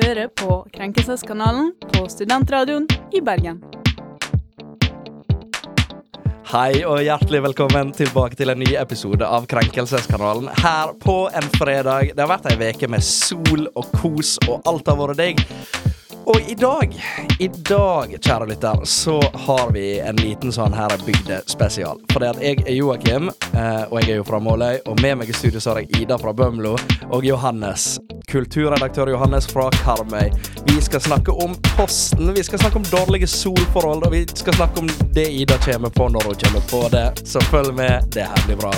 hører på Krenkelseskanalen på Studentradioen i Bergen. Hei og hjertelig velkommen tilbake til en ny episode av Krenkelseskanalen her på en fredag. Det har vært ei uke med sol og kos, og alt har vært digg. Og i dag, i dag, kjære lytter, så har vi en liten sånn her bygdespesial. det at jeg er Joakim, eh, og jeg er jo fra Måløy, og med meg i studio så har jeg Ida fra Bømlo og Johannes. Kulturredaktør Johannes fra Karmøy. Vi skal snakke om Posten, vi skal snakke om dårlige solforhold, og vi skal snakke om det Ida kommer på når hun kommer på det. Så følg med, det her blir bra.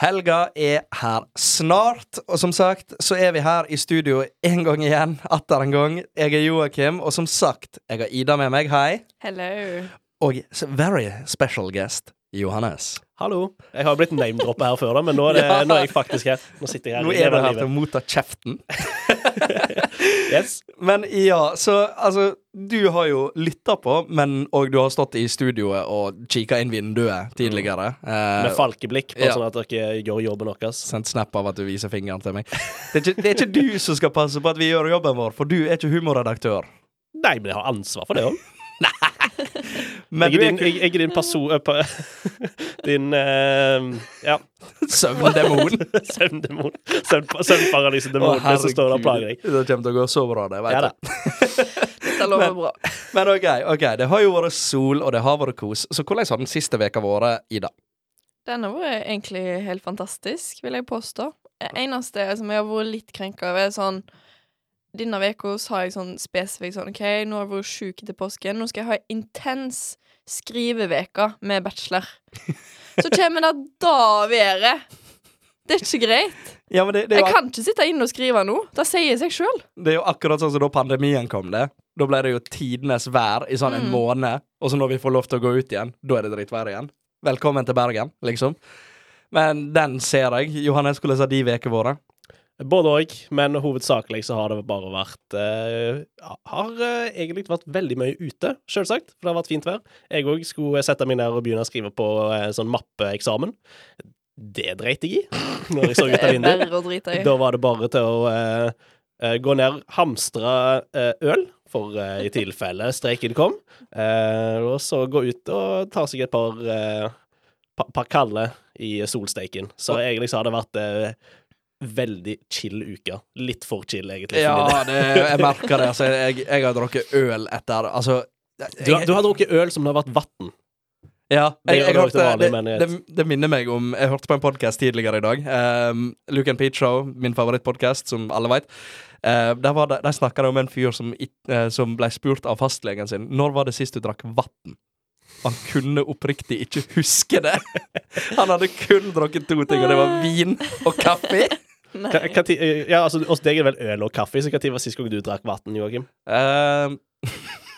Helga er her snart, og som sagt så er vi her i studio en gang igjen. Atter en gang. Jeg er Joakim, og som sagt, jeg har Ida med meg. Hei. Hello. Og very special guest Johannes. Hallo. Jeg har blitt name-droppa her før, da, men nå er, det, Ja. nå er jeg faktisk her. Nå sitter jeg her. Nå er du her til å motta kjeften. Yes. Men ja, så altså Du har jo lytta på, men og du har stått i studioet og kikka inn vinduet tidligere. Eh, Med falkeblikk, bare ja. sånn at dere gjør jobben deres. Sendt snap av at du viser fingeren til meg. Det er, ikke, det er ikke du som skal passe på at vi gjør jobben vår, for du er ikke humorredaktør. Nei, men jeg har ansvar for det òg. Men Jeg, er din- jeg, jeg er din person... eh, Din eh, Ja, søvndemon. søvndemon. Søvn, søvnparalysedemon det som står der og plager deg. Det kommer til å gå så bra, det. Vet Ja. Det lover bra. Men OK, ok, det har jo vært sol, og det har vært kos. Så hvordan har den siste veka vært, Ida? Den har vært egentlig helt fantastisk, vil jeg påstå. Det eneste som jeg har vært litt krenka over, er sånn Denne uka har jeg sånn spesifikt sånn OK, nå har jeg vært sjuk etter påsken. Nå skal jeg ha en intens skriveveke med bachelor. Så kommer det da været. Det er ikke greit. Ja, men det, det, Jeg kan ikke sitte inne og skrive nå. Det sier seg sjøl. det er jo akkurat sånn som da pandemien kom, det. Da ble det jo tidenes vær i sånn en Mm. måned, og så når vi får lov til å gå ut igjen, da er det drittvær igjen. Velkommen til Bergen, liksom. Men den ser jeg. Johannes, hvordan har de ukene vært? Både òg, men hovedsakelig så har det bare vært uh, Har uh, egentlig vært veldig mye ute, sjølsagt, for det har vært fint vær. Jeg òg skulle sette meg ned og begynne å skrive på uh, sånn mappeeksamen. Det dreit jeg i når jeg så ut av vinduet. Da var det bare til å gå ned, hamstre øl, for uh, i tilfelle streiken kom, Uh, og så gå ut og ta seg et par, uh, pa, par kalde i solsteiken. Så egentlig så har det vært veldig chill uke. Litt for chill, egentlig. Ja, det, jeg merker det. Altså, jeg, jeg har drukket øl etter Altså Du, har- du har drukket øl som det har vært vann. Ja, Det jeg, jeg hørte, det, jeg det, det minner meg om Jeg hørte på en podkast tidligere i dag. Um, Luke and Pete Show, min favorittpodkast, som alle veit. Uh, der var det, der snakka de om en fyr som, eh, som ble spurt av fastlegen sin Når var det sist du drakk vann. Han kunne oppriktig ikke huske det. Han hadde kun drukket to ting, og det var vin og kaffe. Hva- hva eh, ja, altså, hos deg er det vel øl og kaffe, så når var sist gang du drakk vann, Joakim? Um,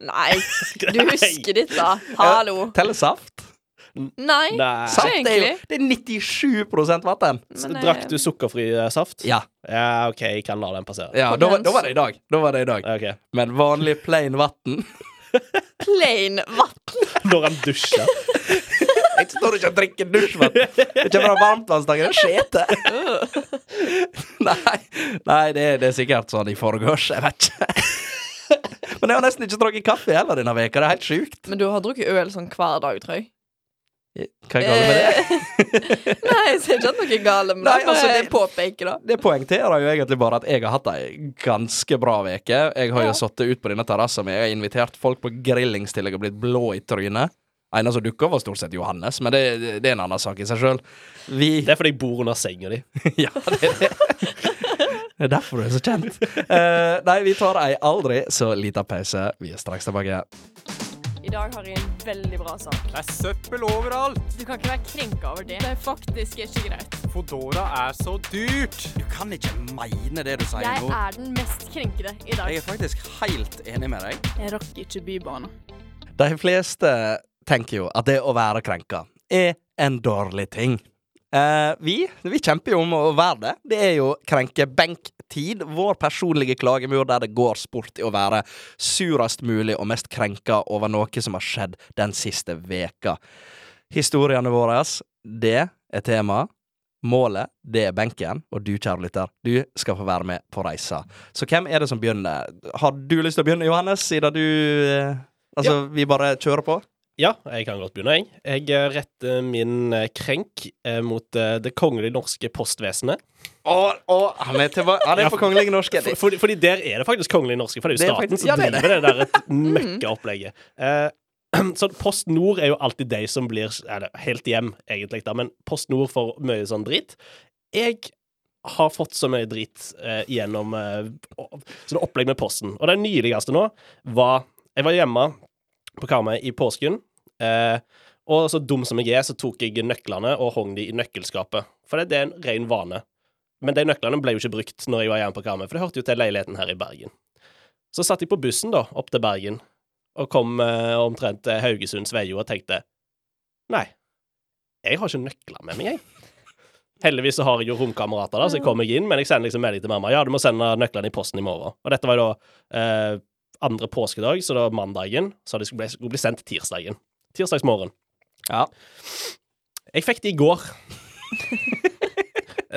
Nei, du husker ditt, da. Hallo. Teller saft? Nei. Nei. Saft er jo. Det er 97 vann. Men, eh, Drakk du sukkerfri eh, saft? Ja, Ja, OK, jeg kan la den passere. ja da, var- da var det i dag. Da var det i dag. Okay. Men vanlig plain vann Plain vann. Når han dusjer. Jeg står ikke og drikker dusjvann. Det kommer av varmtvannstanken. Det er skjete. Nei, nei det, det er sikkert sånn i forgårs. Jeg vet ikke. Men jeg har nesten ikke drukket kaffe heller denne veka. Det er helt sjukt. Men du har drukket øl sånn hver dag, tror jeg. Hva er galt med det? Nei, jeg ser ikke at noe er galt med Nei, det. altså, Bare det- påpeker da. Det poengterer jo egentlig bare at jeg har hatt ei ganske bra veke. Jeg har jo Ja. sittet ut på denne terrassen min. Jeg har invitert folk på grillings til jeg har blitt blå i trynet. Eneste som dukka, var stort sett Johannes, men det, det er en annen sak i seg sjøl. Vi Det er fordi jeg bor under senga di. Ja, det er det. Det er derfor du er så kjent. Uh, nei, vi tar ei aldri så lita pause. Vi er straks tilbake. I dag har jeg en veldig bra sak. Det er søppel overalt! Du kan ikke være krenka over det. Det er faktisk ikke greit. Fodora er så dyrt! Du kan ikke mene det du sier Jeg er den mest krenkede i dag. Jeg er faktisk helt enig med deg. Jeg rakk ikke Bybanen. De fleste tenker jo at det å være krenka er en dårlig ting. Eh, vi, vi kjemper jo om å være det. Det er jo krenkebenktid. vår personlige klagemur der det går sport i å være surest mulig og mest krenka over noe som har skjedd den siste veka. Historiene våre, det er temaet. Målet, det er benken, og du, kjære lytter, du skal få være med på reisa. Så hvem er det som begynner? Har du lyst til å begynne, Johannes, siden du eh, Altså, vi bare kjører på? Ja, jeg kan godt begynne, jeg. Jeg eh, retter min eh, krenk eh, mot Det kongelige norske postvesenet. Å, han er, tilbake, han er Ja, på kongelige norske. For, fordi, fordi der er det faktisk kongelig norske, for det er jo staten som ja, det driver det der et møkkaopplegget. Eh, så Post Nord er jo alltid de som blir er det, helt hjem, egentlig, da, men Post Nord får mye sånn drit. Jeg har fått så mye drit eh, gjennom eh, sånn opplegg med Posten. Og det nyligste nå var Jeg var hjemme på Karmøy i påsken. Eh, og så dum som jeg er, så tok jeg nøklene og hong de i nøkkelskapet. For det, det er en ren vane. Men de nøklene ble jo ikke brukt når jeg var hjemme på Karmøy, for det hørte jo til leiligheten her i Bergen. Så satt jeg på bussen da, opp til Bergen, og kom eh, omtrent til Haugesunds Veio og tenkte Nei, jeg har ikke nøkler med meg, jeg. Heldigvis så har jeg jo romkamerater, da, så jeg kommer inn, men jeg sender liksom melding til mamma. Ja, du må sende nøklene i posten i morgen. Og dette var jo da eh, andre påskedag, så da mandagen, så det skulle bli, skulle bli sendt tirsdagen. Tirsdagsmorgen. Ja. Jeg fikk det i går.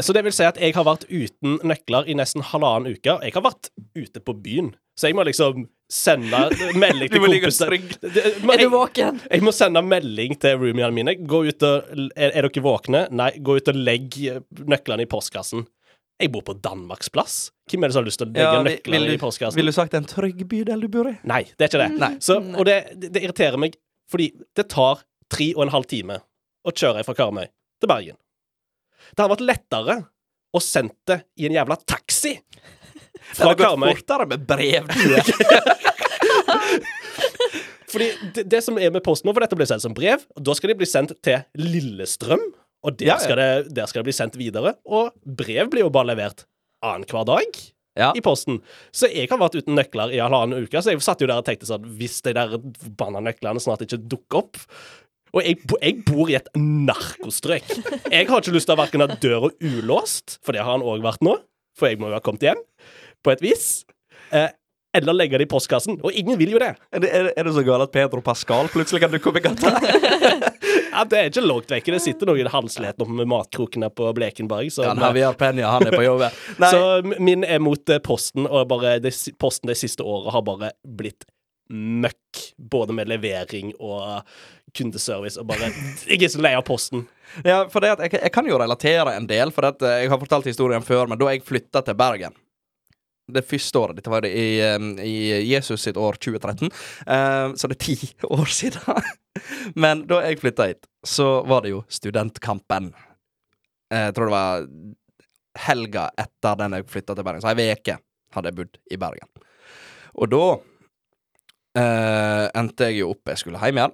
Så det vil si at jeg har vært uten nøkler i nesten halvannen uke. Jeg har vært ute på byen, så jeg må liksom sende melding til kompiser. Er du våken? jeg må sende melding til roomiene mine. Gå ut og, er, er dere våkne? Nei, gå ut og legg nøklene i postkassen. Jeg bor på Danmarksplass. Hvem er det som har lyst til å legge Ja, nøklene vil du- i postkassen? Ville du sagt en trygg bydel du bor i? Nei, det er ikke det. Så, og det, det, det irriterer meg, fordi det tar tre og en halv time å kjøre fra Karmøy til Bergen. Det hadde vært lettere å sendt det i en jævla taxi Det fra hadde gått Karmøy. fortere med brev. Fordi det, det som er med posten nå, for dette blir sendt som brev, og da skal de bli sendt til Lillestrøm, og der, Ja, ja. Skal, det, der skal det bli sendt videre. Og brev blir jo bare levert annenhver dag Ja. i posten. Så jeg har vært uten nøkler i halvannen uke, så jeg satt jo der og tenkte sånn Hvis de der forbanna nøklene snart ikke dukker opp Og jeg, jeg bor i et narkostrøk. Jeg har ikke lyst til å verken ha døra ulåst, for det har han òg vært nå, for jeg må jo ha kommet hjem, på et vis. Eh, eller legge det i postkassen. Og ingen vil jo det. Er det, er, det- så galt at Pedro Pascal plutselig kan dukke opp i gata? Ja, Det er ikke langt vekk. Det sitter noen halsleten oppe med matkrokene på Blekenberg. Så, Ja, Javier Peña, han er på jobb. Så min er mot eh, Posten, og bare det, Posten det siste året har bare blitt møkk. Både med levering og kundeservice. Og bare Jeg er så lei av Posten. ja, for det at jeg, jeg kan jo relatere en del, for at eh, jeg har fortalt historien før, men da jeg flytta til Bergen det første året. Dette var det i, eh, i Jesus sitt år 2013. uh, så det er ti år siden. Men da jeg flytta hit, så var det jo studentkampen. Eh, Jeg tror det var helga etter den jeg flytta til Bergen. Så ei veke hadde jeg bodd i Bergen. Og da uh, endte jeg jo opp Jeg skulle hjem igjen.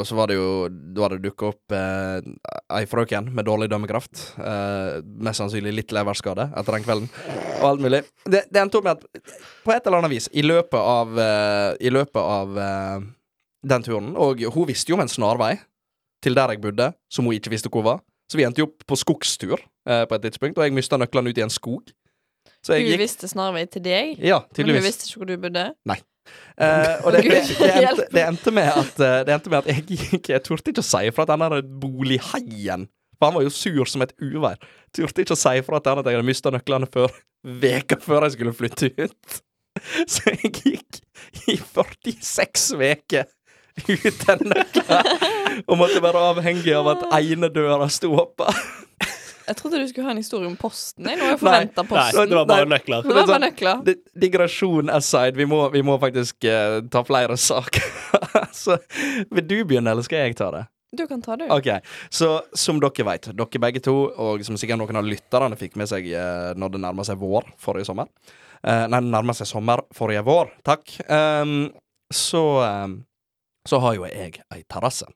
Og så var det jo Da hadde det dukka opp eh, ei frøken med dårlig dømmekraft. Eh, mest sannsynlig litt leverskade etter den kvelden. Og alt mulig. Det, det endte opp med at på et eller annet vis, i løpet av eh, I løpet av eh, den turen Og hun visste jo om en snarvei til der jeg bodde, som hun ikke visste hvor var. Så vi endte jo opp på skogstur eh, på et tidspunkt, og jeg mista nøklene ut i en skog. Hun gikk visste snarvei til deg, Ja, men hun visste ikke hvor du bodde. Eh, og det, det, det, endte, det, endte med at, eh, det endte med at jeg Jeg turte ikke å si fra til den der bolighaien. For han var jo sur som et uvær. Turte ikke å si fra til han at jeg hadde mista nøklene før veka før jeg skulle flytte ut. Så jeg gikk i 46 uker uten nøkler. Og måtte være avhengig av at ene døra sto åpen. Jeg trodde du skulle ha en historie om Posten. Jeg nå har jeg Nei. posten. Nei, det var bare Nei. nøkler. Det var bare nøkler. Di- Digresjon aside, vi må, vi må faktisk uh, ta flere saker. Så vil du begynne, eller skal jeg ta det? Du kan ta det. Ok, så som dere vet, dere begge to, og som sikkert noen av lytterne fikk med seg uh, når det nærmer seg vår forrige sommer uh, Nei, det nærmer seg sommer forrige vår, takk. Um, så, um, så har jo jeg ei terrasse.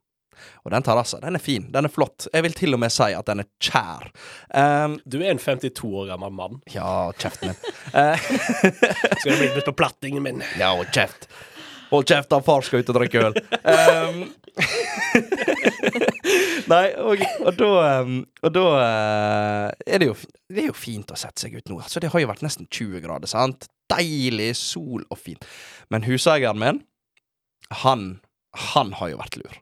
Og den terrassen, den er fin, den er flott. Jeg vil til og med si at den er kjær. Um, Du er en 52 år gammel mann. ja, kjeften min. Eh, Skal du bli litt på plattingen min? Ja, og kjeft. Hold kjeft, da far skal ut og drikke øl. Um, Nei, og, og da um, Og da eh, er det jo Det er jo fint å sette seg ut nå. Altså, det har jo vært nesten 20 grader, sant? Deilig sol og fint. Men huseieren min, han Han har jo vært lur.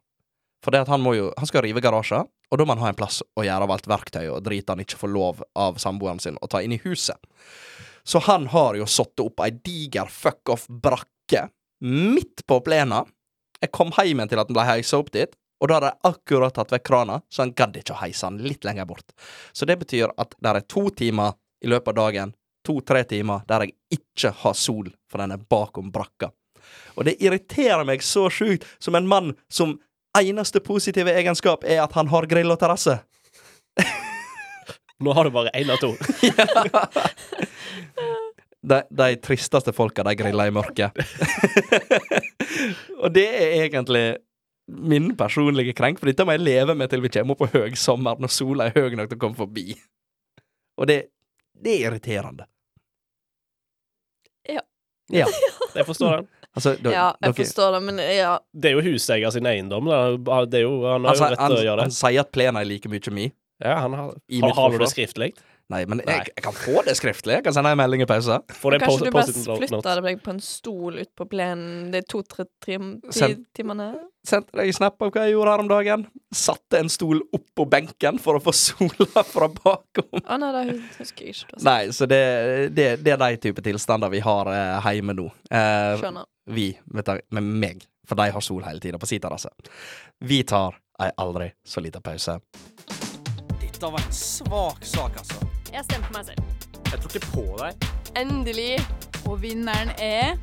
For det at han må jo Han skal rive garasjen, og da må han ha en plass å gjøre av alt verktøy og drit han ikke får lov av samboeren sin å ta inn i huset. Så han har jo satt opp ei diger fuck-off-brakke midt på plena. Jeg kom hjem til at den ble heisa opp dit, og da hadde jeg akkurat tatt vekk krana, så han gadd ikke å heise den litt lenger bort. Så det betyr at det er to timer i løpet av dagen, to-tre timer, der jeg ikke har sol, for den er bakom brakka. Og det irriterer meg så sjukt, som en mann som eneste positive egenskap er at han har grill og terrasse. Nå har du bare én av to. De, de tristeste folka, de griller i mørket. og det er egentlig min personlige krenk, for dette må jeg leve med til vi kommer på høg sommer, når sola er høy nok til å komme forbi. Og det, det er irriterende. Ja. Ja. Jeg forstår den. Altså, da, Ja, jeg dere- forstår det, men ja. Det er jo huseier sin eiendom. Da. Det er jo, han har altså, jo rett til å gjøre det. han sier at plenen er like mye mi. Ja, han har, har, har du det skriftlig? Nei, men Jeg, jeg kan få det skriftlig. Jeg kan sende en melding i pausen. Kanskje du bare flytta deg på en stol ut på plenen de to-tre timene? Sendte deg snap av hva jeg gjorde her om dagen. Satte en stol opp på benken for å få sola fra bakom. Å nei, det husker jeg ikke. Nei, så det, det, det er de type tilstander vi har eh, hjemme nå. Eh, Skjønner. vi, vet du, med meg, for de har sol hele tida på sin terrasse. Vi tar ei aldri så lita pause. Dette var en svak sak, altså. Jeg stemte meg selv. Jeg tror ikke på deg. Endelig. Og vinneren er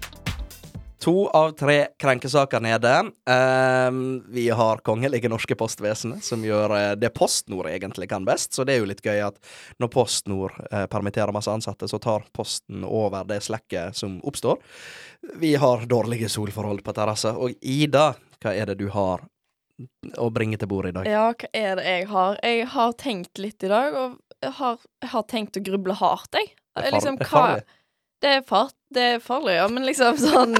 To av tre krenkesaker nede. Ehm, vi har kongelige norske postvesenet, som gjør eh, det PostNord egentlig kan best. Så det er jo litt gøy at når PostNord eh, permitterer masse ansatte, så tar Posten over det slekket som oppstår. Vi har dårlige solforhold på terrasse. Og Ida, hva er det du har å bringe til bordet i dag? Ja, hva er det jeg har? Jeg har tenkt litt i dag, og har, har tenkt å gruble hardt, jeg. Det er liksom, er hva-. Det er, fart, det er farlig, ja, men liksom sånn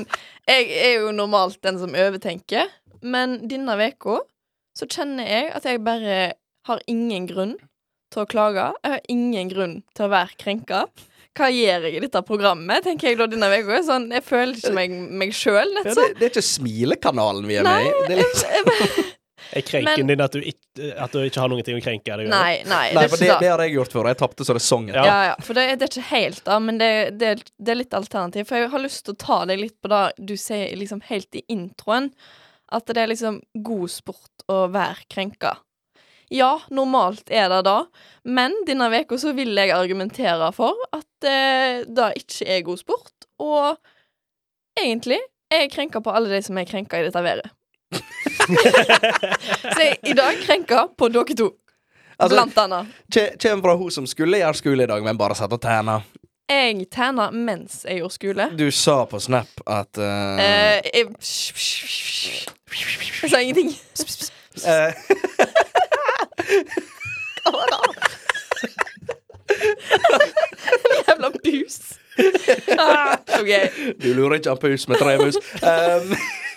Jeg er jo normalt den som overtenker, men denne veka så kjenner jeg at jeg bare har ingen grunn til å klage. Jeg har ingen grunn til å være krenka. Hva gjør jeg i dette programmet, tenker jeg da denne uka. Sånn, jeg føler ikke meg, meg sjøl, Ja, det, det er ikke Smilekanalen vi er Nei, med i. Det er liksom, Er krenken Men- din at du, ikke, at du ikke har noe å krenke deg over? Nei, nei, nei, det for det, det har jeg gjort før. Jeg tapte så det sang etter. Ja. Ja, ja, for det, det er ikke helt, da, men det, det, det er litt alternativ. For jeg har lyst til å ta deg litt på det du sier liksom helt i introen. At det er liksom god sport å være krenka. Ja, normalt er det da, men denne veka så vil jeg argumentere for at eh, det ikke er god sport. Og egentlig er jeg krenka på alle de som er krenka i dette været. så i dag krenka på dere to, Altså, blant annet. Kje- Kjem fra hun som skulle gjøre skole i dag, men bare satt og tæna. Jeg tæna mens jeg gjorde skole. Du sa på Snap at uh... Eh, jeg, jeg sa ingenting. eh, Jævla bus. Ah, OK. Du lurer ikke an pus med tre mus. Um,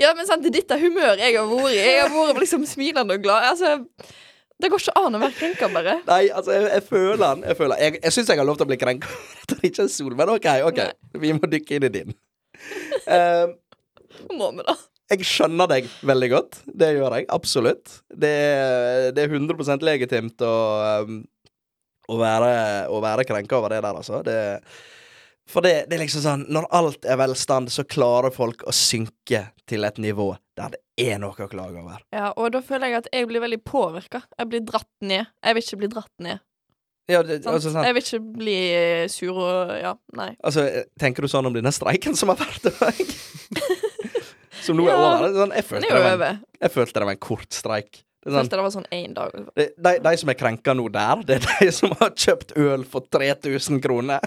Ja, men sant, det er dette humøret jeg har vært i. Jeg har vært liksom smilende og glad. Altså, det går ikke an å være krenka, bare. nei, altså, jeg, jeg føler den. Jeg, føler- jeg, jeg syns jeg har lov til å bli krenka Det er ikke en sol, men OK, ok vi må dykke inn i din. Um, Må vi, da. jeg skjønner deg veldig godt. Det gjør jeg. Absolutt. Det, er- det er 100 legitimt å, um, å, være, å være krenka over det der, altså. Det, for det, det er liksom sånn Når alt er velstand, så klarer folk å synke til et nivå der det er noe å klage over. Ja, og da føler jeg at jeg blir veldig påvirka. Jeg blir dratt ned. Jeg vil ikke bli dratt ned. Ja, det, altså, sånn, Jeg vil ikke bli eh, sur og Ja, nei. altså, tenker du sånn om denne streiken som har vært i som nå er Ja. over? Sånn, jeg, følte det var en, jeg følte det var en kort streik. Sånn, det var sånn én dag. De, de, de som er krenka nå der, det er de som har kjøpt øl for 3000 kroner.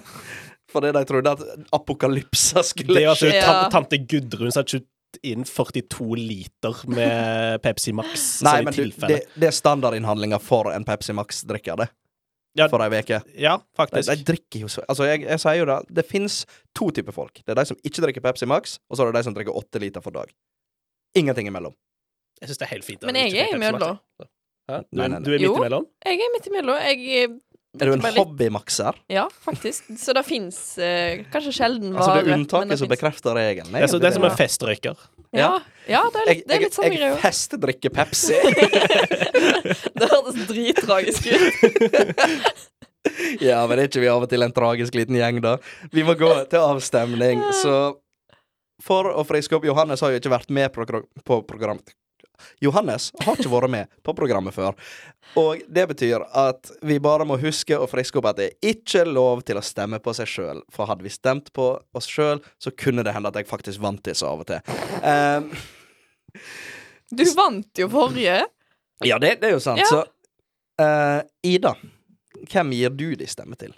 Fordi de trodde at apokalypsa skulle Det er altså. Ja. tante Gudrun satt ikke inn 42 liter med Pepsi Max. Nei, men du, det, det er standardinnhandlinga for en Pepsi Max-drikker, det. Ja. For ei uke. Ja, faktisk. de drikker jo så Altså, jeg, jeg sier jo det. Det fins to typer folk. Det er de som ikke drikker Pepsi Max, og så er det de som drikker åtte liter for dag. Ingenting imellom. Jeg syns det er helt fint. Men jeg er imellom. Du, Nei, er- nei, nei. du er midt Jo. Jeg er midt imellom. Jeg eh, Er du en hobbymakser? Ja, faktisk. Så det fins eh, kanskje sjelden Altså, det er unntaket som finnes. bekrefter regelen. Det det er som en festrøyker. Ja, ja det, er litt, det er jeg, litt samme jeg greia. festdrikker Pepsi. Det hørtes drittragisk ut. ja, men er ikke vi av og til en tragisk liten gjeng, da? Vi må gå til avstemning, så For å friske opp Johannes har jo ikke vært med på, på program... Johannes har ikke vært med på programmet før. Og det betyr at vi bare må huske å friske opp at det er ikke lov til å stemme på seg sjøl. For hadde vi stemt på oss sjøl, så kunne det hende at jeg faktisk vant disse av og til. Um, Du vant jo forrige. ja, det, det er jo sant. Ja. Så uh, Ida, hvem gir du de stemme til?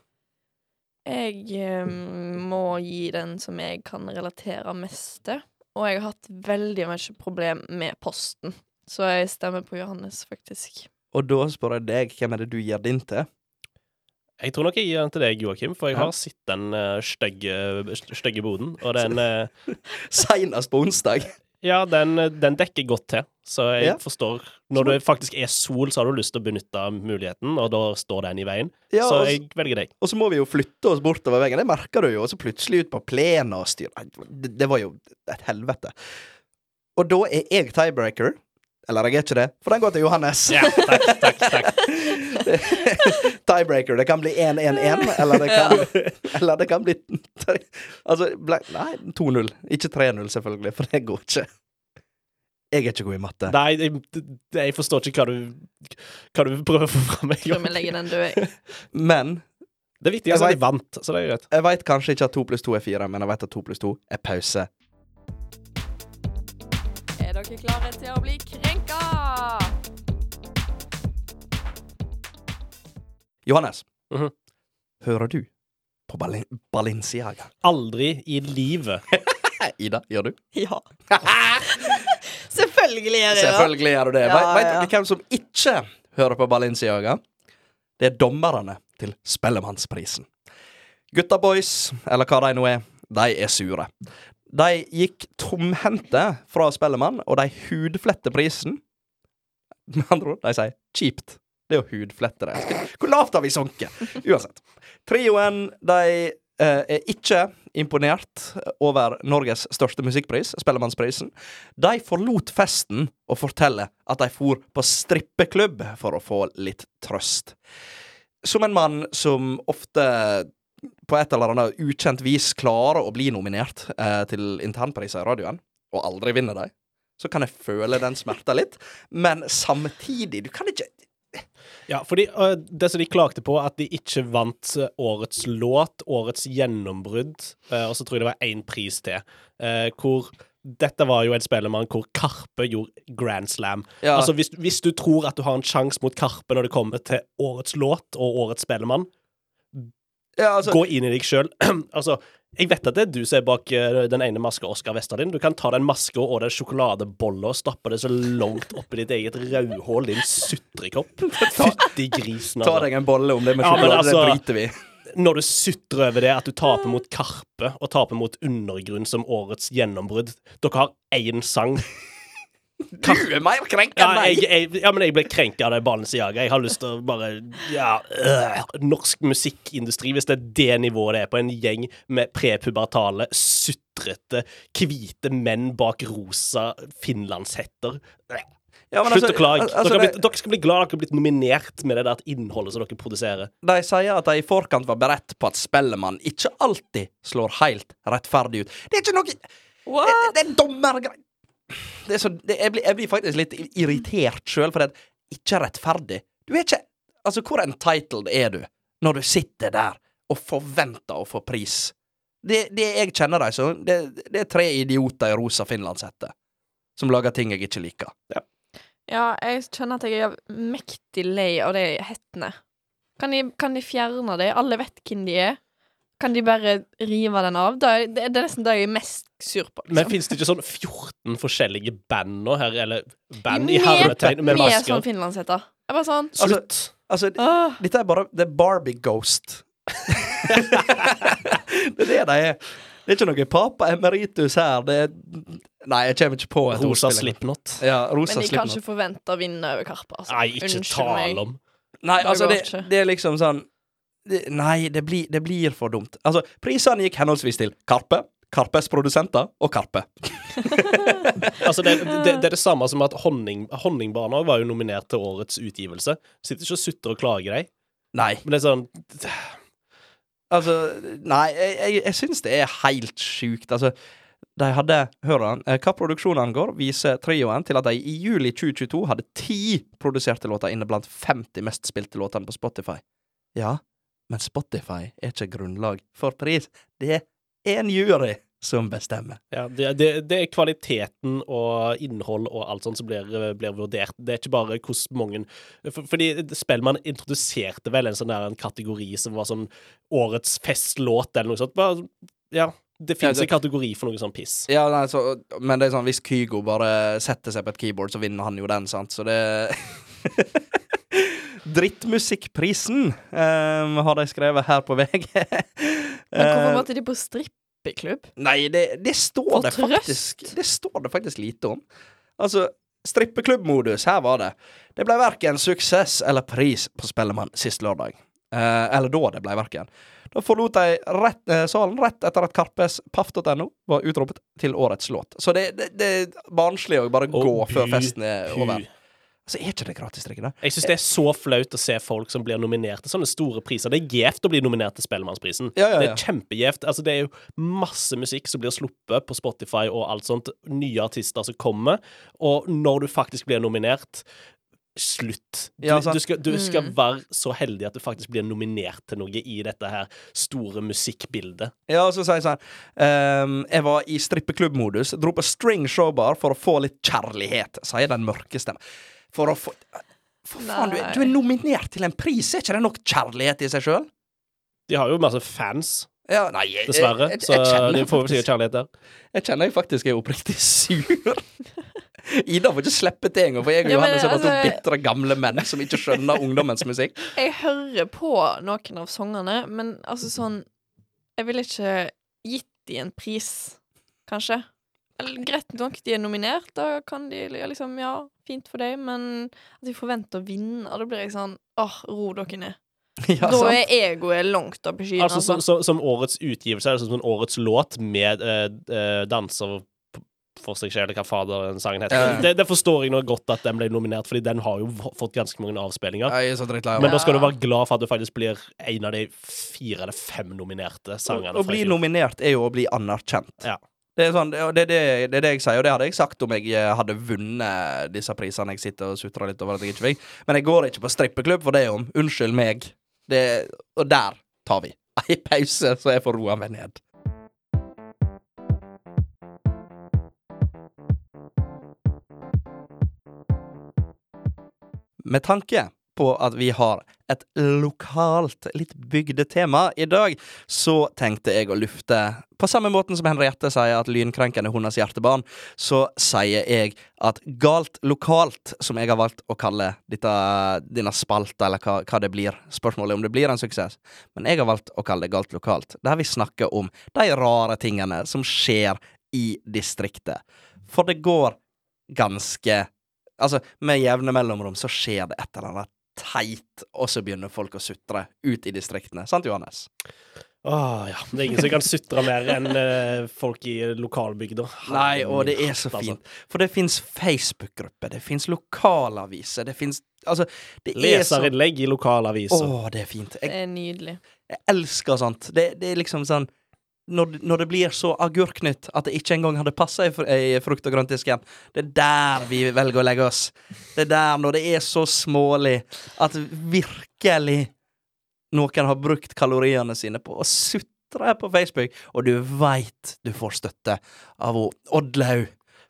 Jeg um, må gi den som jeg kan relatere mest til. Og jeg har hatt veldig mye problem med posten. Så jeg stemmer på Johannes, faktisk. Og da spør jeg deg, hvem er det du gir din til? Jeg tror nok jeg gir den til deg, Joakim, for jeg Ja. har sett den uh, stygge, boden. Og den uh, Seinest på onsdag. Ja, den, den dekker godt til. Så jeg Ja. forstår Når det faktisk er sol, så har du lyst til å benytte muligheten, og da står den i veien. Ja, så jeg jeg velger deg. og så må vi jo flytte oss bortover veggen. Det merker du jo. Og så plutselig ut på plenen og styre det, det var jo et helvete. Og da er jeg tiebreaker. Eller jeg er ikke det, for den går til Johannes. Ja, takk, takk, takk. tiebreaker. Det kan bli 1-1-1, eller det kan Eller det kan bli Altså, ble, nei, 2-0. Ikke 3-0, selvfølgelig, for det går ikke. Jeg er ikke god i matte. Nei, jeg, jeg forstår ikke hva du, hva du prøver å få fram. Jeg tror vi legger den død, jeg. Men Det er Jeg at de vant, så det er greit. jeg veit kanskje ikke at 2 pluss 2 er 4, men jeg veit at 2 pluss 2 er pause. Er dere klare til å bli krenka? Johannes, Mhm. hører du på Bal Balenciaga? Aldri i livet. Ida, gjør du? Ja. Selvfølgelig gjør jeg det. Selvfølgelig gjør du det. Ja, Vet, vet ja. dere hvem som ikke hører på Balenciaga? Det er dommerne til Spellemannsprisen. Gutta boys, eller hva de nå er, de er sure. De gikk tomhendte fra Spellemann, og de hudfletter prisen. Med andre ord, de sier kjipt. Det er å hudflette det. Hvor lavt har vi sunket? Uansett. Trioen, de eh, er ikke imponert over Norges største musikkpris, Spellemannsprisen. De forlot festen og forteller at de for på strippeklubb for å få litt trøst. Som en mann som ofte på et eller annet ukjent vis klarer å bli nominert eh, til internpriser i radioen, og aldri vinner dem, så kan jeg føle den smerta litt. Men samtidig, du kan ikke Ja, fordi uh, det som de klagde på, at de ikke vant øh, årets låt, årets gjennombrudd, uh, og så tror jeg det var én pris til, uh, hvor dette var jo en spellemann hvor Karpe gjorde Grand Slam. Ja. Altså, hvis, hvis du tror at du har en sjanse mot Karpe når det kommer til årets låt og årets spellemann, ja, altså, gå inn i deg sjøl. altså, jeg vet at det er du som er bak øh, den ene maska, Oskar Vesterlin. Du kan ta den maska og den sjokoladebolla og stappe det så langt oppi ditt eget rødhål, din sutrekopp. Fytti grisen, ta altså. deg en bolle om det med Ja, sjokolade, altså- det driter vi. Når du sutrer over det, at du taper mot Karpe og taper mot Undergrunn som årets gjennombrudd Dere har én sang. Du er mer krenka Ja, enn jeg, meg! jeg, ja, men jeg ble krenka av det Balenciaga. Jeg har lyst til å bare Ja, øh, norsk musikkindustri, hvis det er det nivået det er på en gjeng med prepubertale, sutrete, hvite menn bak rosa finlandshetter Ja, men Slutt altså, å klage. altså, dere, har det- blitt, dere skal bli glad dere har blitt nominert med det der innholdet som dere produserer. De sier at de i forkant var beredt på at Spellemann ikke alltid slår helt rettferdig ut. Det er ikke noe Det, What? det, det er. Det er så, det, jeg, blir, jeg blir faktisk litt irritert sjøl, for det er ikke rettferdig. Du er ikke Altså, hvor entitled er du når du sitter der og forventer å få pris? Det, det jeg kjenner dem som, det, det er tre idioter i rosa finlandshette som lager ting jeg ikke liker. Ja, jeg kjenner at jeg er mektig lei av de hettene. Kan de, kan de fjerne det? Alle vet hvem de er. Kan de bare rive den av? Da det, er nesten det jeg er mest sur på. Men Liksom. fins det ikke sånn 14 forskjellige band nå her, eller band i hermetegn med Med masker? sånn finlandshetter. Jeg bare sånn Slutt. Altså, Åh, Dette er bare Det er Barbie Ghost. det er det de er. Det er ikke noe papa emeritus her. Det er Nei, jeg kommer ikke på et Rosa ordspill. Slipknot. Ja, rosa Men de kan Slipknot. ikke forvente å vinne over Karpe. Altså. Nei, ikke Unnskyld tale om. Nei, altså, det, det er liksom sånn Nei, det blir, det blir for dumt. Altså, prisene gikk henholdsvis til Karpe, Karpes produsenter og Karpe. Altså, det, det, det er det samme som at honning, Honningbarna var jo nominert til årets utgivelse. Sitter ikke og sutter og klager, deg. Nei. Men det er sånn Altså, nei, jeg, jeg, jeg syns det er helt sjukt. Altså, de hadde Hør da, eh, hva produksjonen angår, viser trioen til at de i juli 2022 hadde ti produserte låter inne blant 50 mest spilte låtene på Spotify. Ja, men Spotify er ikke grunnlag for pris. Det er en jury som bestemmer. Ja, det, det, det er kvaliteten og innhold og alt sånt som blir, blir vurdert. Det er ikke bare hvordan mange for, Fordi Spellemann introduserte vel en sånn der en kategori som var sånn årets festlåt eller noe sånt. Bare, ja, det Ja, finnes det- en kategori for noe sånn piss. Ja, nei, så, men det er sånn, hvis Kygo bare setter seg på et keyboard, så vinner han jo den, sant? Så det Drittmusikkprisen um, har de skrevet her på VG. Men hvorfor Eh, måtte de på strippeklubb? Nei, det, det står For det trøst. faktisk Det står det faktisk lite om. Altså, strippeklubbmodus, her var det. Det ble verken suksess eller pris på Spellemann sist lørdag. Eh, eller da det ble verken. Da forlot de rett, eh, salen rett etter at Karpes paff.no var utropet til årets låt. Så det, det, det er barnslig å bare gå før festen er over. Altså, er ikke det gratisdrikke, da? Jeg syns det er så flaut å se folk som blir nominert til sånne store priser. Det er gjevt å bli nominert til Spellemannsprisen. Ja, ja, Det er kjempegjevt. Altså, det er jo masse musikk som blir sluppet på Spotify og alt sånt. Nye artister som kommer. Og når du faktisk blir nominert Slutt. Du, Ja, du, skal, du skal Mm. være så heldig at du faktisk blir nominert til noe i dette her store musikkbildet. Ja, og så sier jeg sånn um, Jeg var i strippeklubbmodus, dro på string showbar for å få litt kjærlighet, sier den mørke stemmen. For å få For faen, du, er- du er nominert til en pris, er ikke det nok kjærlighet i seg sjøl? De har jo masse fans, Ja, nei, jeg, dessverre, jeg, jeg, så de får vel sikkert kjærlighet der. jeg kjenner jeg faktisk er oppriktig sur. Ida får ikke slippe til engang, for jeg og Ja, Johannes er bare to altså- bitre gamle menn som ikke skjønner ungdommens musikk. Jeg hører på noen av sangene, men altså sånn Jeg ville ikke gitt de en pris, kanskje. Greit nok, de er nominert, da kan de liksom Ja, fint for deg, men at de forventer å vinne, da blir jeg sånn Åh, ro dere ned. Ja, da sant? er egoet langt opp i skyene. Altså, altså. som, som, som årets utgivelse er det sånn som en årets låt med eh, eh, danser for seg selv, eller hva fader den sangen heter. Ja. Det, det forstår jeg nå godt at den ble nominert, fordi den har jo fått ganske mange avspillinger. Er Men da skal du være glad for at du faktisk blir en av de fire eller fem nominerte sangene. å bli nominert er jo å bli anerkjent. Ja. Det er, sånn, det, det, det er det jeg sier, og det hadde jeg sagt om jeg eh, hadde vunnet disse prisene. Jeg sitter og sutrer litt over at jeg ikke fikk. Men jeg går ikke på strippeklubb for det om. Unnskyld meg. Og der tar vi ei pause, så jeg får roa meg ned. Med tanke på at vi har et lokalt, litt bygdetema i dag, så tenkte jeg å lufte På samme måten som Henriette sier at lynkrenken er hennes hjertebarn, så sier jeg at galt lokalt, som jeg har valgt å kalle dette, denne spalta, eller hva, hva det blir, spørsmålet om det blir en suksess, men jeg har valgt å kalle det galt lokalt, der vi snakker om de rare tingene som skjer i distriktet. For det går ganske Altså, med jevne mellomrom så skjer det et eller annet teit, og så begynner folk å sutre ut i distriktene. Sant, Johannes? Åh, ja. Det er ingen som kan sutre mer enn eh, folk i lokalbygda. Nei, og det er så Altså, fint. For det fins Facebook-grupper, det fins lokalaviser, det fins Altså, det er så Leserinnlegg i lokalaviser. Å, det er fint. Jeg, Det er nydelig. jeg elsker sånt. Det, det er liksom sånn når, når det blir så agurknytt at det ikke engang hadde passa i, i frukt- og grøntdisken, det er der vi velger å legge oss. Det er der, når det er så smålig, at virkelig noen har brukt kaloriene sine på å sutre på Facebook, og du veit du får støtte av Oddlaug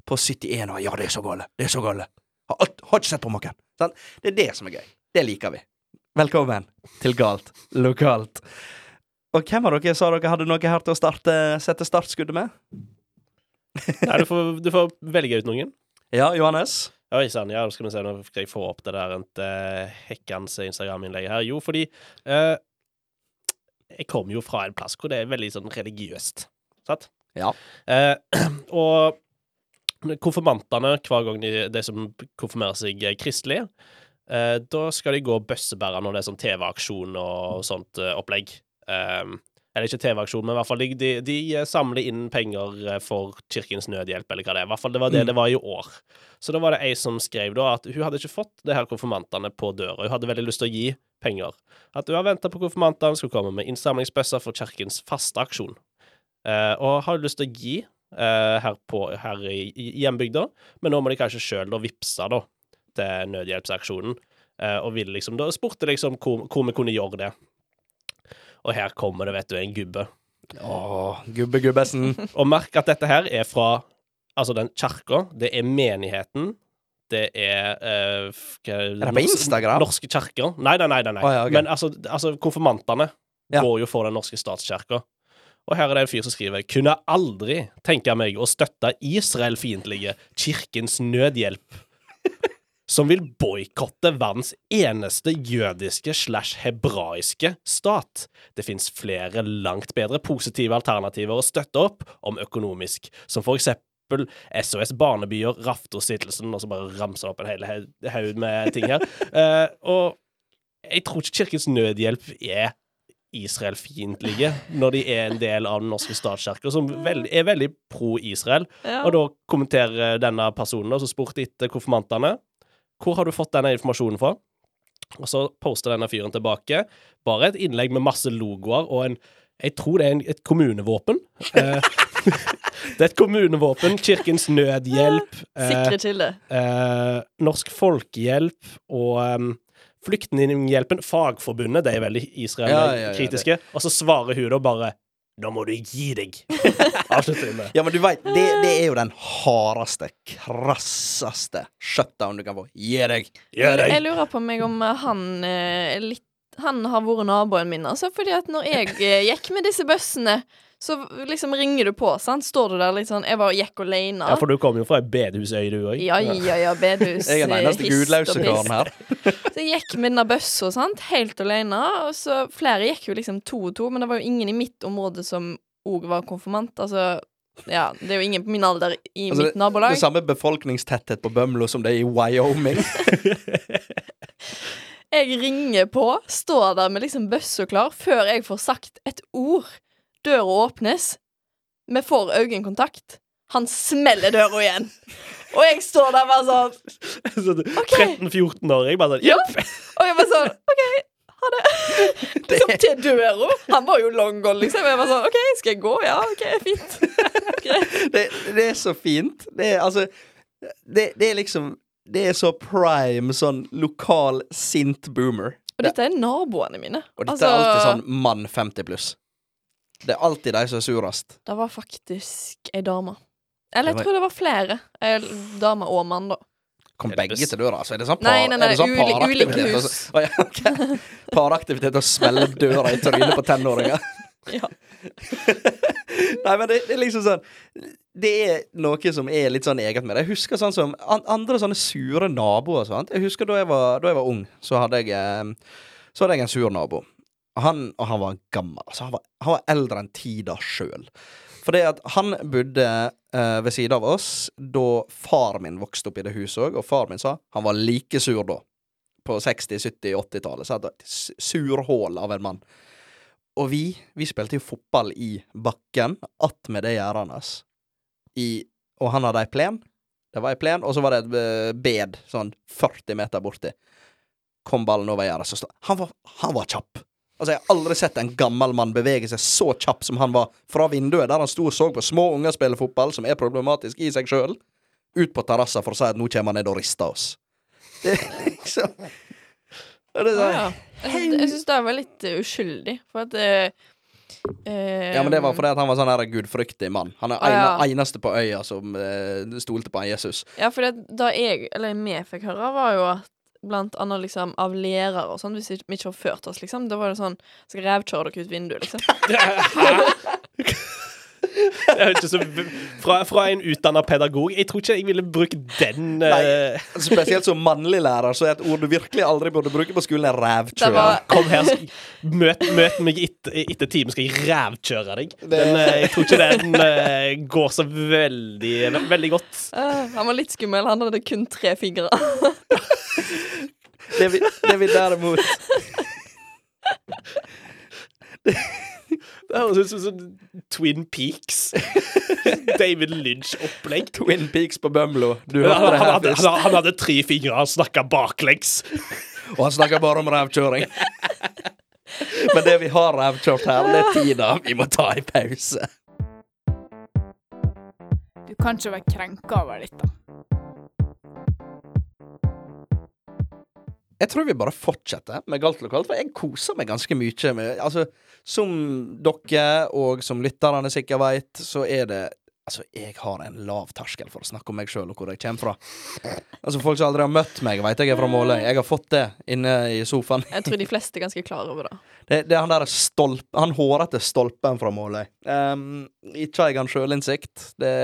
på 71 år. Ja, det er så gale. Det er så gale. Har, har ikke sett på maken. Sånn? Det er det som er gøy. Det liker vi. Velkommen til Galt lokalt. Og hvem av dere sa dere hadde noe her til å starte, sette startskuddet med? Nei, du får, du får velge ut noen. Ja, Johannes? Oi sann, ja, skal vi se, nå skal jeg få opp det der uh, Hekkans Instagram-innlegget her. Jo, fordi uh, jeg kommer jo fra en plass hvor det er veldig sånn religiøst, sant? Ja. Uh, og konfirmantene, hver gang de, de som konfirmerer seg kristelige, kristelig, eh, da skal de gå bøssebærere når det er sånn TV-aksjon og sånt eh, opplegg. Um, eller ikke TV-aksjon, men i hvert fall de, de, de eh, samler inn penger eh, for Kirkens Nødhjelp, eller hva det er. I hvert fall det var det Mm. det var i år. Så da var det ei som skrev da at hun hadde ikke fått det her konfirmantene på døra. Hun hadde veldig lyst til å gi penger. At hun har venta på konfirmantene skulle komme med innsamlingsbøsser for kirkens faste aksjon. Eh, og har lyst til å gi eh, her, på, her i, i hjembygda, men nå må de kanskje sjøl vippse da, til nødhjelpsaksjonen. Og ville liksom, da spurte liksom hvor, hvor vi kunne gjøre det. Og her kommer det, vet du, en gubbe. Åh, Gubbe Gubbesen. Og merk at dette her er fra altså den kirka. Det er menigheten. Det er uh, Er det på Instagram? Norske kirker. Nei, nei, nei. nei, nei. Å, ja, okay. Men altså, altså konfirmantene Ja. går jo for den norske statskirka. Og her er det en fyr som skriver Kunne aldri tenke meg å støtte Israel-fiendtlige Kirkens Nødhjelp. Som vil boikotte verdens eneste jødiske slash hebraiske stat. Det fins flere langt bedre positive alternativer å støtte opp om økonomisk, som for eksempel SOS Barnebyer, Raftostiftelsen, og så bare ramser opp en hel haug- med ting her. Uh, og jeg tror ikke Kirkens Nødhjelp er Israel-fiendtlige når de er en del av den norske statskirka, som er veldig pro-Israel. Ja. Og da kommenterer denne personen som spurte etter konfirmantene Hvor har du fått denne informasjonen fra? Og så poster denne fyren tilbake bare et innlegg med masse logoer og en Jeg tror det er en, et kommunevåpen. Eh, det er et kommunevåpen. Kirkens Nødhjelp. eh, Sikre kilde. eh, Norsk Folkehjelp og um, Flyktninghjelpen, Fagforbundet, de er veldig Ja, ja, ja, Israel-kritiske. Og så svarer hun da bare Da må du gi deg. Avslutter med. Ja, men du veit, det, det er jo den hardeste, krasseste shutdown du kan få. Gi deg! Gi deg! Jeg lurer på meg om han eh, litt Han har vært naboen min, altså. Fordi at når jeg eh, gikk med disse bøssene, så liksom ringer du på, sant. Står du der litt sånn Jeg var og gikk alene. Ja, for du kom jo fra ei bedehusøy, du òg. Ja, ja, ja, bedehus. Jeg er den eneste eh, gudløse karen her. Så jeg gikk med denne bøssa, sant, helt alene. Og så flere gikk jo liksom to og to, men det var jo ingen i mitt område som òg var konfirmant. Altså, ja, det er jo ingen på min alder i Altså, mitt nabolag. Det samme befolkningstetthet på Bømlo som det er i Wyoming. Jeg ringer på, står der med liksom bøssa klar, før jeg får sagt et ord. Døra åpnes. Vi får øyekontakt. Han smeller døra igjen. Og jeg står der bare sånn okay. 13-14-åring, bare sånn Ja. Og jeg bare sånn OK, ha det. Liksom til døra. Han var jo long gone, liksom. Jeg bare sånn OK, skal jeg gå? Ja, OK, fint. Det, det er så fint. Det er altså det, det er liksom Det er så prime sånn lokal sint boomer. Og dette er naboene mine. Og dette Altså, er alltid sånn mann 50 pluss. Det er alltid de som er surest. Det var faktisk ei dame. Eller jeg tror det var flere. Dame og mann, da. Kom begge til døra? Altså, er det sånn, par, Nei, nei, nei, sånn ulike paraktivitet? hus. Og, å. Paraktivitet å smelle døra i trynet på tenåringer? Ja. Nei, men det, det er liksom sånn Det er noe som er litt sånn eget med det. Jeg husker sånn som an, andre sånne sure naboer. Sant? Jeg husker da jeg var, da jeg var ung, så hadde jeg eh, Så hadde jeg en sur nabo. Han, og han var gammel. Altså, han, var, han var eldre enn tida sjøl. Fordi at han bodde eh, ved siden av oss da far min vokste opp i det huset òg, og far min sa han var like sur da. På 60-, 70-, 80-tallet. Så s- surhål av en mann. Og vi, vi spilte jo fotball i bakken, attmed det gjerdet hans. I, og han hadde ei plen. Det var ei plen, og så var det et eh, bed sånn 40 meter borti. Kom ballen over gjerdet, så stod han var, han var kjapp. Altså, Jeg har aldri sett en gammel mann bevege seg så kjapp som han var fra vinduet, der han sto og så på små unger spille fotball, som er problematisk i seg sjøl, ut på terrassa for å si at nå kommer han ned og rister oss. Det er liksom det er Ja, sånn, ja. Jeg syns- Jeg syns det var litt eh, uskyldig, for at eh, eh, Ja, men det var fordi at han var sånn her gudfryktig mann. Han er Ah, ja. ene, eneste på øya som uh, stolte på Jesus. Ja, for det, da jeg, eller vi fikk høre, var jo at blant annet liksom av lærere og sånn, hvis vi ikke har ført oss, liksom, da var det sånn Skal revkjøre dere ut vinduet, liksom. Jeg ikke så, fra, fra en utdanna pedagog. Jeg tror ikke jeg ville brukt den Nei Spesielt som mannlig lærer, så er et ord du virkelig aldri burde bruke på skolen, er Det rævkjør. var Kom her, møt, møt meg etter, etter timen, skal jeg rævkjøre deg. Den, uh, jeg tror ikke den uh, går så veldig, veldig godt. Han var litt skummel. Han hadde kun tre fingre. Det vi, det vi derimot Det høres ut som sånn Twin Peaks. David Lynch-opplegg. Twin Peaks på Bømlo. Du Han, det her hadde, først. han, han hadde tre fingre, han snakka baklengs. Og han snakka bare om rævkjøring. Men det vi har rævkjørt her, det er tida vi må ta i pause. Du kan ikke være krenka over dette. Jeg tror vi bare fortsetter med Galt lokalt, for jeg koser meg ganske mye med Altså, som dere, og som lytterne sikkert veit, så er det Altså, jeg har en lav terskel for å snakke om meg sjøl og hvor jeg kommer fra. Altså, Folk som aldri har møtt meg, veit jeg er fra Måløy. Jeg har fått det inne i sofaen. Jeg tror de fleste er ganske klar over det. Det, det er han der stolp, Han hårete stolpen fra Måløy. Um, ikke har jeg han sjølinnsikt. Det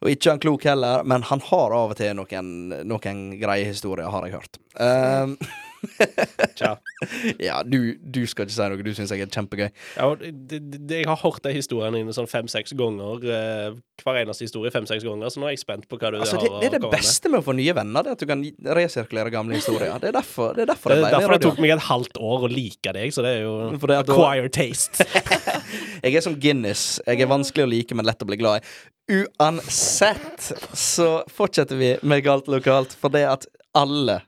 og ikke han klok heller, men han har av og til noen, noen greie historier, har jeg hørt. Um, Tja. ja, du, du skal ikke si noe. Du syns jeg er kjempegøy. Ja, det, det, jeg har hørt de historiene dine sånn fem-seks ganger. eh, hver eneste historie fem-seks ganger, så nå er jeg spent på hva du Altså, har det, det er det å beste med å få nye venner, det at du kan resirkulere gamle historier. Det er derfor det, er derfor Det det er derfor det tok meg et halvt år å like deg, så det er jo det at acquired acquire taste. Jeg er som Guinness. Jeg er vanskelig å like, men lett å bli glad i. Uansett så fortsetter vi med Galt lokalt, for det at alle,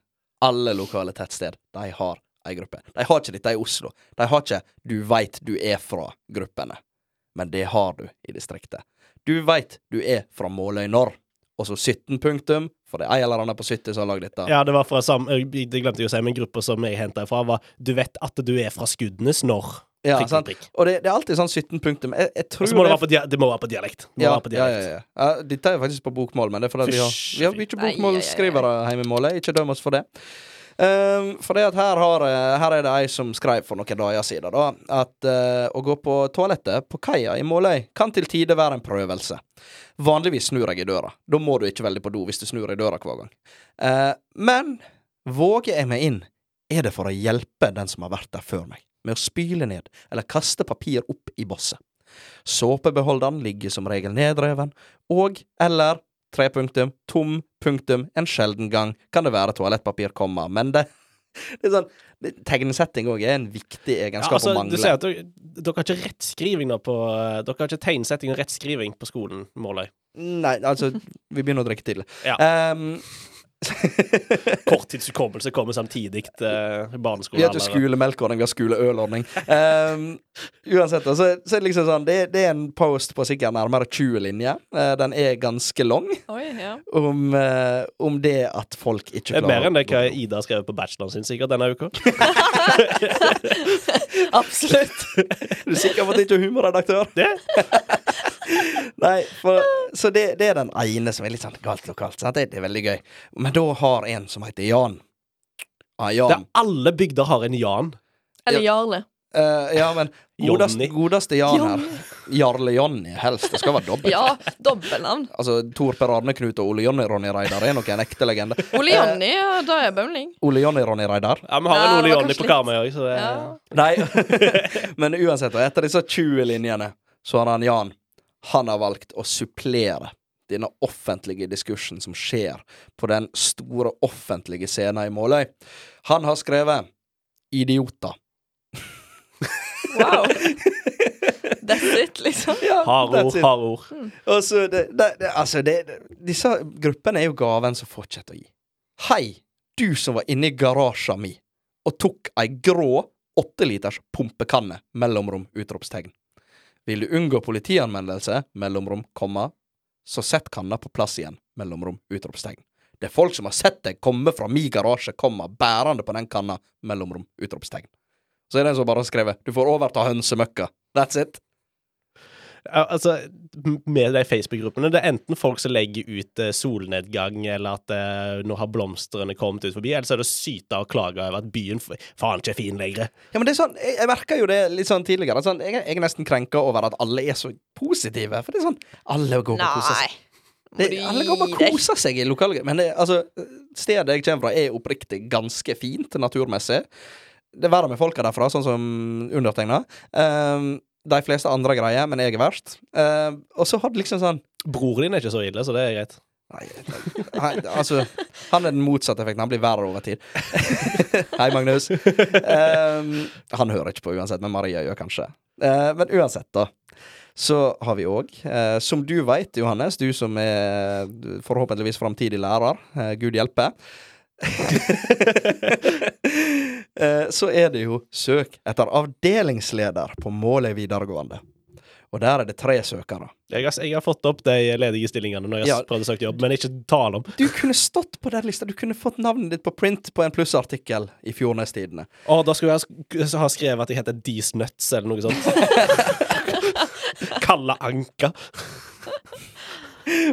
alle lokale tettsted, de har ei gruppe. De har ikke dette i Oslo. De har ikke 'du veit du er fra'-gruppene. Men det har du i distriktet. Du veit du er fra Måløy når. Og så 17 punktum, for det er ei eller annen på 70 som har lagd dette. Ja, det var fra sam... eh, Det glemte jeg å si, men gruppa som jeg henta fra, var 'Du vet at du er fra Skudenes når'. Ja, Prikk, sant? prikk, prikk. Og det, det er alltid sånn 17 punktum. Jeg, jeg tror må det det- være på, dia det må være på dialekt. Ja, være på ja, dialekt. ja, ja. ja. Dette er faktisk på bokmål, men det er fordi vi har, vi har mye ai. bokmålsskrivere hjemme i målet. Ikke døm oss for det. Um, for det at her, har, eh, her er det ei som skrev for noen dager siden da, at uh, å gå på toalettet på kaia i Måløy kan til tider være en prøvelse. Vanligvis snur jeg i døra. Da må du ikke veldig på do hvis du snur i døra hver gang. Uh, men våger jeg meg inn, er det for å hjelpe den som har vært der før meg, med å spyle ned eller kaste papir opp i bosset. Såpebeholderen ligger som regel nedreven, og eller tre punktum, tom punktum, en sjelden gang kan det være toalettpapir, kommer, men det, det er sånn Tegnsetting òg er en viktig Ja, egenskap altså, å du mangle. sier at dere, dere har ikke rettskriving da på Dere har ikke tegnsetting og rettskriving på skolen, Måløy. Nei, altså, vi begynner å drikke tidlig. Ja. Um, Korttidshukommelse kommer samtidig til Vi barneskolen. har ikke skolemelkordning, vi har skoleølordning. Um, uansett, så, så er det liksom sånn det, det er en post på sikkert nærmere 20 linjer. Uh, den er ganske lang. Oi, ja. Om, uh, om det at folk ikke er klarer mer enn det hva. Ida har skrevet på bacheloren sin sikkert denne uka. Absolutt. Er du sikker på at det ikke er humorredaktør? Det? Nei, for, så det, det er den ene som er litt sånn galt lokalt. Sant? Det, det er veldig gøy. Men da har en som heter Jan. Ah, Det er alle bygder har en Jan. Eller Jarle. Uh, ja, men godeste, godeste Jan her. Jarle Jonny, helst. Det skal være dobbelt. Ja, dobbeltnavn. Altså, Tor Per Arne Knut og Ole Jonny Ronny Reidar er nok en ekte legende. Ole Jonny, ja, da er jeg bømling. Ole Jonny Ronny Reidar. Ja, Vi har en Ole Jonny på Karmøy òg, så det Ja. Nei, men uansett, og etter disse 20 linjene, så har han Jan Han har valgt å supplere denne offentlige diskursen som skjer på den store offentlige scenen i Måløy. Han har skrevet 'idioter'. Wow. That's it, liksom. Ja, Hard ord, it. hard ord. Mm. Altså, det, det, det, altså det, det, Disse gruppene er jo gaven som fortsetter å gi. Hei, du som var inne i garasjen mi og tok ei grå åtteliters pumpekanne, mellomrom, utropstegn. Vil du unngå politianmeldelse, mellomrom, komma, så sett kanna på plass igjen, mellomrom, utropstegn. Det er folk som har sett deg komme fra mi garasje, komma, bærende på den kanna, mellomrom, utropstegn. Så er det en som bare har skrevet 'Du får overta hønsemøkka'. That's it. Altså, med de Facebook-gruppene, det er enten folk som legger ut eh, solnedgang, eller at eh, nå har blomstene kommet ut forbi, eller så er det å syte og klage over at byen faen ikke er fin lenger. Ja, men det er sånn, Jeg, jeg merka jo det litt sånn tidligere. Sånn, jeg, jeg er nesten krenka over at alle er så positive. For det er sånn Alle går på og koser seg. Det, alle går bare og koser seg i lokale Men det, altså, stedet jeg kommer fra, er oppriktig ganske fint naturmessig. Det er verre med folka derfra, sånn som undertegna. Um, de fleste andre greier, men jeg er verst. Uh, og så hadde liksom sånn Broren din er ikke så ille, så det er greit. Nei, nei, altså Han er den motsatte effekten. Han blir verre over tid. Hei, Magnus. Um, han hører ikke på uansett, men Maria gjør kanskje. Uh, men uansett, da. Så har vi òg, uh, som du veit, Johannes, du som er forhåpentligvis framtidig lærer, uh, Gud hjelpe, så er det jo søk etter avdelingsleder på Måløy videregående. Og der er det tre søkere. Jeg har, jeg har fått opp de ledige stillingene når jeg Ja. har prøvd å søke jobb, men ikke tale om. Du kunne stått på den lista. Du kunne fått navnet ditt på print på en plussartikkel i Fjordnes-tidene. Å, da skulle jeg ha ha skrevet at jeg heter Dees Nuts, eller noe sånt. Kalle Anka.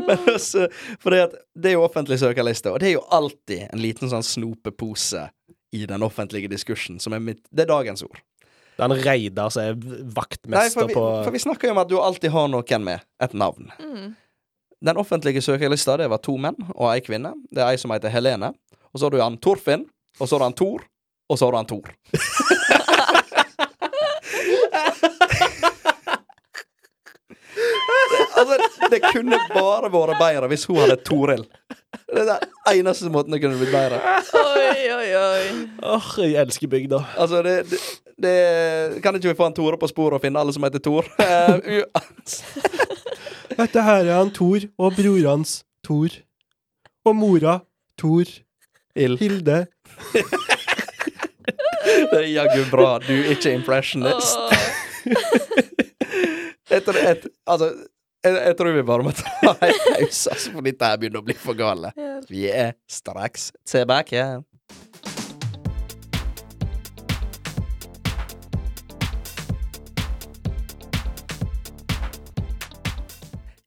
Men også, for det, at det er jo offentlig søkerliste, og det er jo alltid en liten sånn snopepose i den offentlige diskursen, som er mitt Det er dagens ord. Det er en Reidar som er Nei, vaktmester for vi, på for vi snakker jo om at du alltid har noen med et navn. Mm. Den offentlige søkerlista, det var to menn og ei kvinne. Det er ei som heter Helene. Og så har du han Torfinn, og så har du han Tor, og så har du han Tor. Det, altså, det kunne bare vært bedre hvis hun hadde Toril. Det er den eneste måten det kunne blitt bedre. Oi, oi, oi. Åh, jeg elsker bygda. Altså, det, det, det Kan ikke vi få en Tore på sporet og finne alle som heter Tor? Uh, Dette her er han Tor og bror hans Tor. Og mora Tor. Ild. Hilde. Det er jaggu bra. Du er ikke impressionist. Åh. Etter et... altså, jeg, jeg tror vi bare må ta en pause, altså, for dette her begynner å bli for gale. Vi er straks tilbake.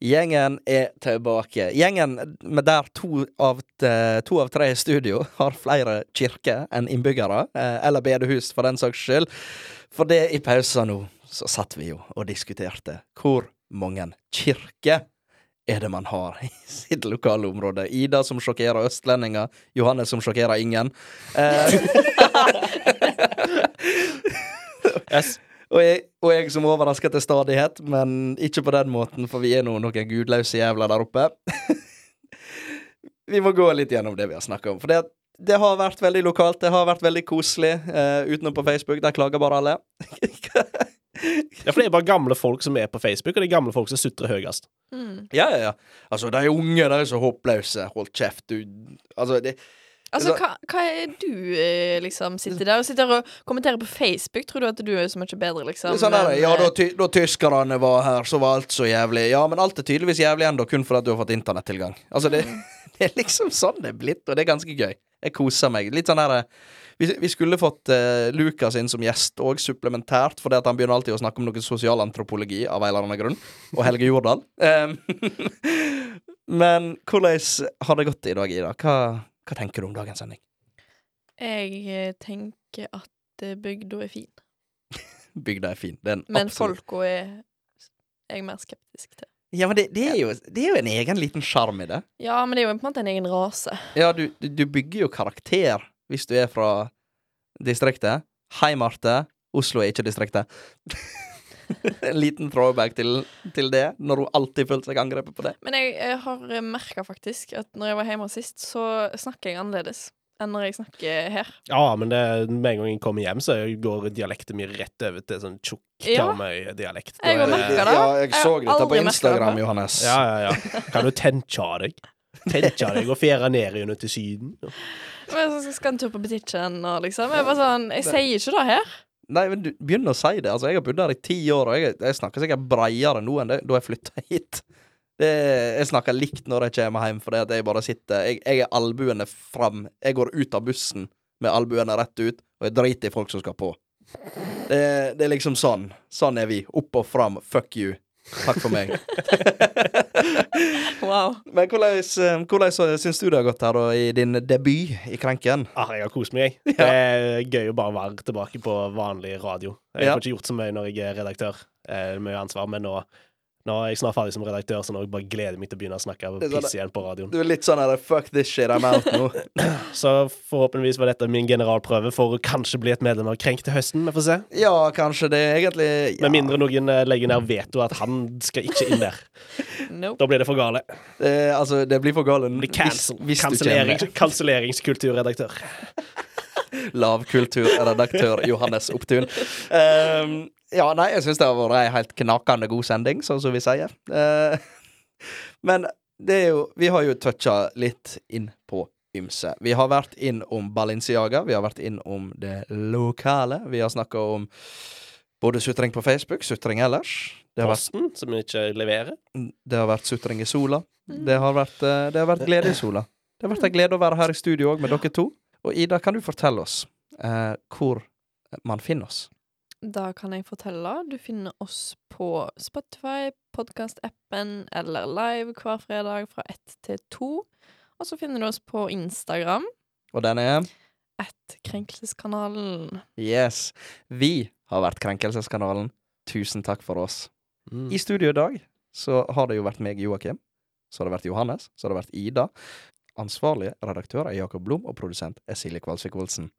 Gjengen er tilbake. Gjengen med der to av, to av tre i studio har flere kirker enn innbyggere, eh, eller bedehus for den saks skyld. For det i pausen nå, så satt vi jo og diskuterte hvor mange kirker er det man har i sitt lokale område. Ida som sjokkerer østlendinger, Johannes som sjokkerer ingen. Eh, Yes. og, jeg, og jeg som overrasker til stadighet, men ikke på den måten, for vi er nå noen gudløse jævler der oppe. vi må gå litt gjennom det vi har snakka om. For det, det har vært veldig lokalt, det har vært veldig koselig. Uh, utenom på Facebook, der klager bare alle. Ja, for det er bare gamle folk som er på Facebook, og det er gamle folk som sutrer høyest. Mm. Ja, ja, ja. Altså, de unge, de er så håpløse. Hold kjeft, du. Altså, det Altså, hva, hva er du eh, liksom sitter der og sitter og kommenterer på Facebook? Tror du at du er så mye bedre, liksom? Er sånn der, ja, da, eh, ty da tyskerne var her, så var alt så jævlig. Ja, men alt er tydeligvis jævlig ennå, kun fordi du har fått internettilgang. Altså, det, det er liksom sånn det er blitt, og det er ganske gøy. Jeg koser meg. Litt sånn der Vi, vi skulle fått uh, Lukas inn som gjest òg, supplementært, fordi at han begynner alltid å snakke om noe sosialantropologi av en eller annen grunn. Og Helge Jordal. Um, men hvordan har det gått i dag, Ida? Hva, hva tenker du om dagens sending? Jeg eh, tenker at eh, bygda er fin, Bygda er fin. Det er en men absolutt- folka er jeg mer skeptisk til. Ja, men det, det, er jo, det er jo en egen liten sjarm i det. Ja, men det er jo på en måte en egen rase. Ja, du, du, bygger jo karakter hvis du er fra distriktet. Hei, Marte. Oslo er ikke distriktet. en liten throwback til, til det, når hun alltid følte seg angrepet på det. Men jeg, jeg har merka faktisk at når jeg var hjemme sist, så snakker jeg annerledes enn når jeg snakker her. Ja, men det, med en gang jeg kommer hjem, så går dialekten min rett over til sånn tjukk Ja. Karmøy-dialekt. Jeg Da har merka det-. Ja, jeg Jeg så har dette på Instagram, det. Johannes. Ja, ja, ja. Kan du tenke deg? Tenke deg å fjære ned igjen til Syden? Men så skal en tur på butikken og liksom. Jeg, bare sånn, jeg sier ikke det her. Nei, men du begynner å si det. Altså, jeg har bodd her i ti år, og jeg, jeg snakker sikkert breiere nå enn det, da jeg flytta hit. Det, jeg snakker likt når jeg kommer hjem, fordi at jeg bare sitter Jeg, jeg er albuene fram. Jeg går ut av bussen med albuene rett ut, og jeg driter i folk som skal på. Det, det er liksom sånn. Sånn er vi. Opp og fram. Fuck you. Takk for meg. Wow. Men hvordan, eh, hvordan syns du det har gått her da, i din debut i Krenken? Ah, jeg har kost meg, jeg. Det er gøy å bare være tilbake på vanlig radio. Jeg Ja. får ikke gjort så mye når jeg er redaktør. Eh, mye ansvar, men nå, nå er jeg snart ferdig som redaktør, så nå bare gleder jeg meg til å begynne å snakke og pisse sånn- igjen på radioen. Du er litt sånn her fuck this shit, I'm out nå. Så forhåpentligvis var dette min generalprøve for å kanskje bli et medlem av Krenk til høsten. Vi får se. Ja, kanskje det egentlig ja, Med mindre noen eh, legger ned veto at han skal ikke inn der. Nope. Da blir det for gale. det, altså, det blir for gale. Blir cancel. hvis Kanselleringskulturredaktør. Lavkulturredaktør Johannes Opptun. Um, ja, nei, jeg syns det har vært ei helt knakende god sending, sånn som vi sier. Uh, men det er jo Vi har jo toucha litt inn på ymse. Vi har vært inn om Balenciaga, vi har vært inn om det lokale. Vi har snakka om både sutring på Facebook, sutring ellers. Det har, vært, Posten, som ikke leverer. det har vært sutring i sola. Det har vært, eh, det har vært glede i sola. Det har vært en glede å være her i studio òg med dere to. Og Ida, kan du fortelle oss eh, hvor man finner oss? Da kan jeg fortelle. Du finner oss på Spotify, podkastappen eller live hver fredag fra ett til to. Og så finner du oss på Instagram, Og den er at Krenkelseskanalen. Yes. Vi har vært Krenkelseskanalen. Tusen takk for oss. Mm. I studio i dag så har det jo vært meg, Joakim. Så har det vært Johannes. Så har det vært Ida. Ansvarlige redaktør er Jakob Blom, og produsent er Silje Kvalsvik Olsen.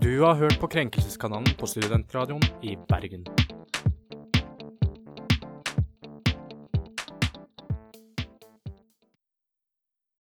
Du har hørt på Krenkelseskanalen på Studentradioen i Bergen.